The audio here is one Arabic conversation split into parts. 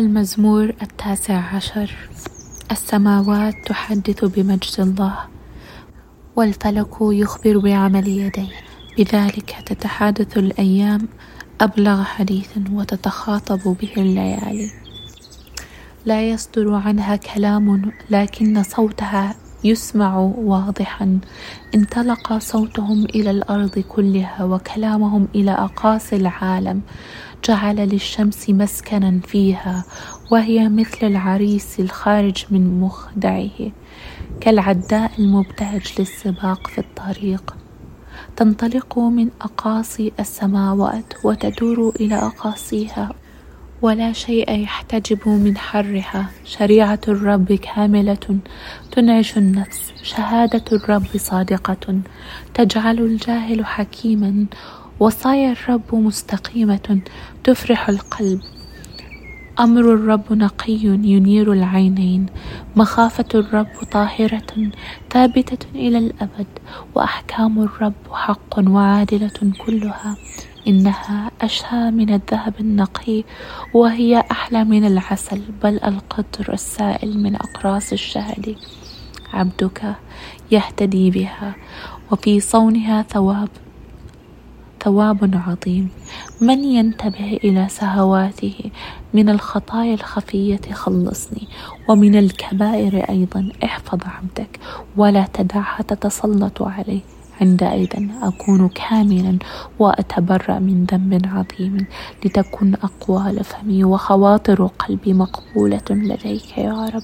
المزمور التاسع عشر. السماوات تحدث بمجد الله والفلك يخبر بعمل يديه. بذلك تتحادث الأيام أبلغ حديث وتتخاطب به الليالي. لا يصدر عنها كلام لكن صوتها يسمع واضحا. انطلق صوتهم إلى الأرض كلها وكلامهم إلى أقاصي العالم. جعل للشمس مسكنا فيها وهي مثل العريس الخارج من مخدعه كالعداء المبتهج للسباق في الطريق. تنطلق من أقاصي السماوات وتدور إلى أقاصيها. ولا شيء يحتجب من حرها. شريعة الرب كاملة تنعش النفس. شهادة الرب صادقة. تجعل الجاهل حكيما. وصايا الرب مستقيمة تفرح القلب. أمر الرب نقي ينير العينين مخافة الرب طاهرة ثابتة إلى الأبد وأحكام الرب حق وعادلة كلها. إنها أشهى من الذهب النقي وهي أحلى من العسل بل القطر السائل من أقراص الشهد. عبدك يهتدي بها وفي صونها ثواب. ثواب عظيم. من ينتبه إلى سهواته؟ من الخطايا الخفية خلصني. ومن الكبائر أيضا احفظ عبدك ولا تدعها تتسلط عليه. عندئذ أكون كاملا وأتبرأ من ذنب عظيم. لتكن أقوال فمي وخواطر قلبي مقبولة لديك يا رب.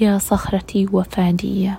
يا صخرتي وفادية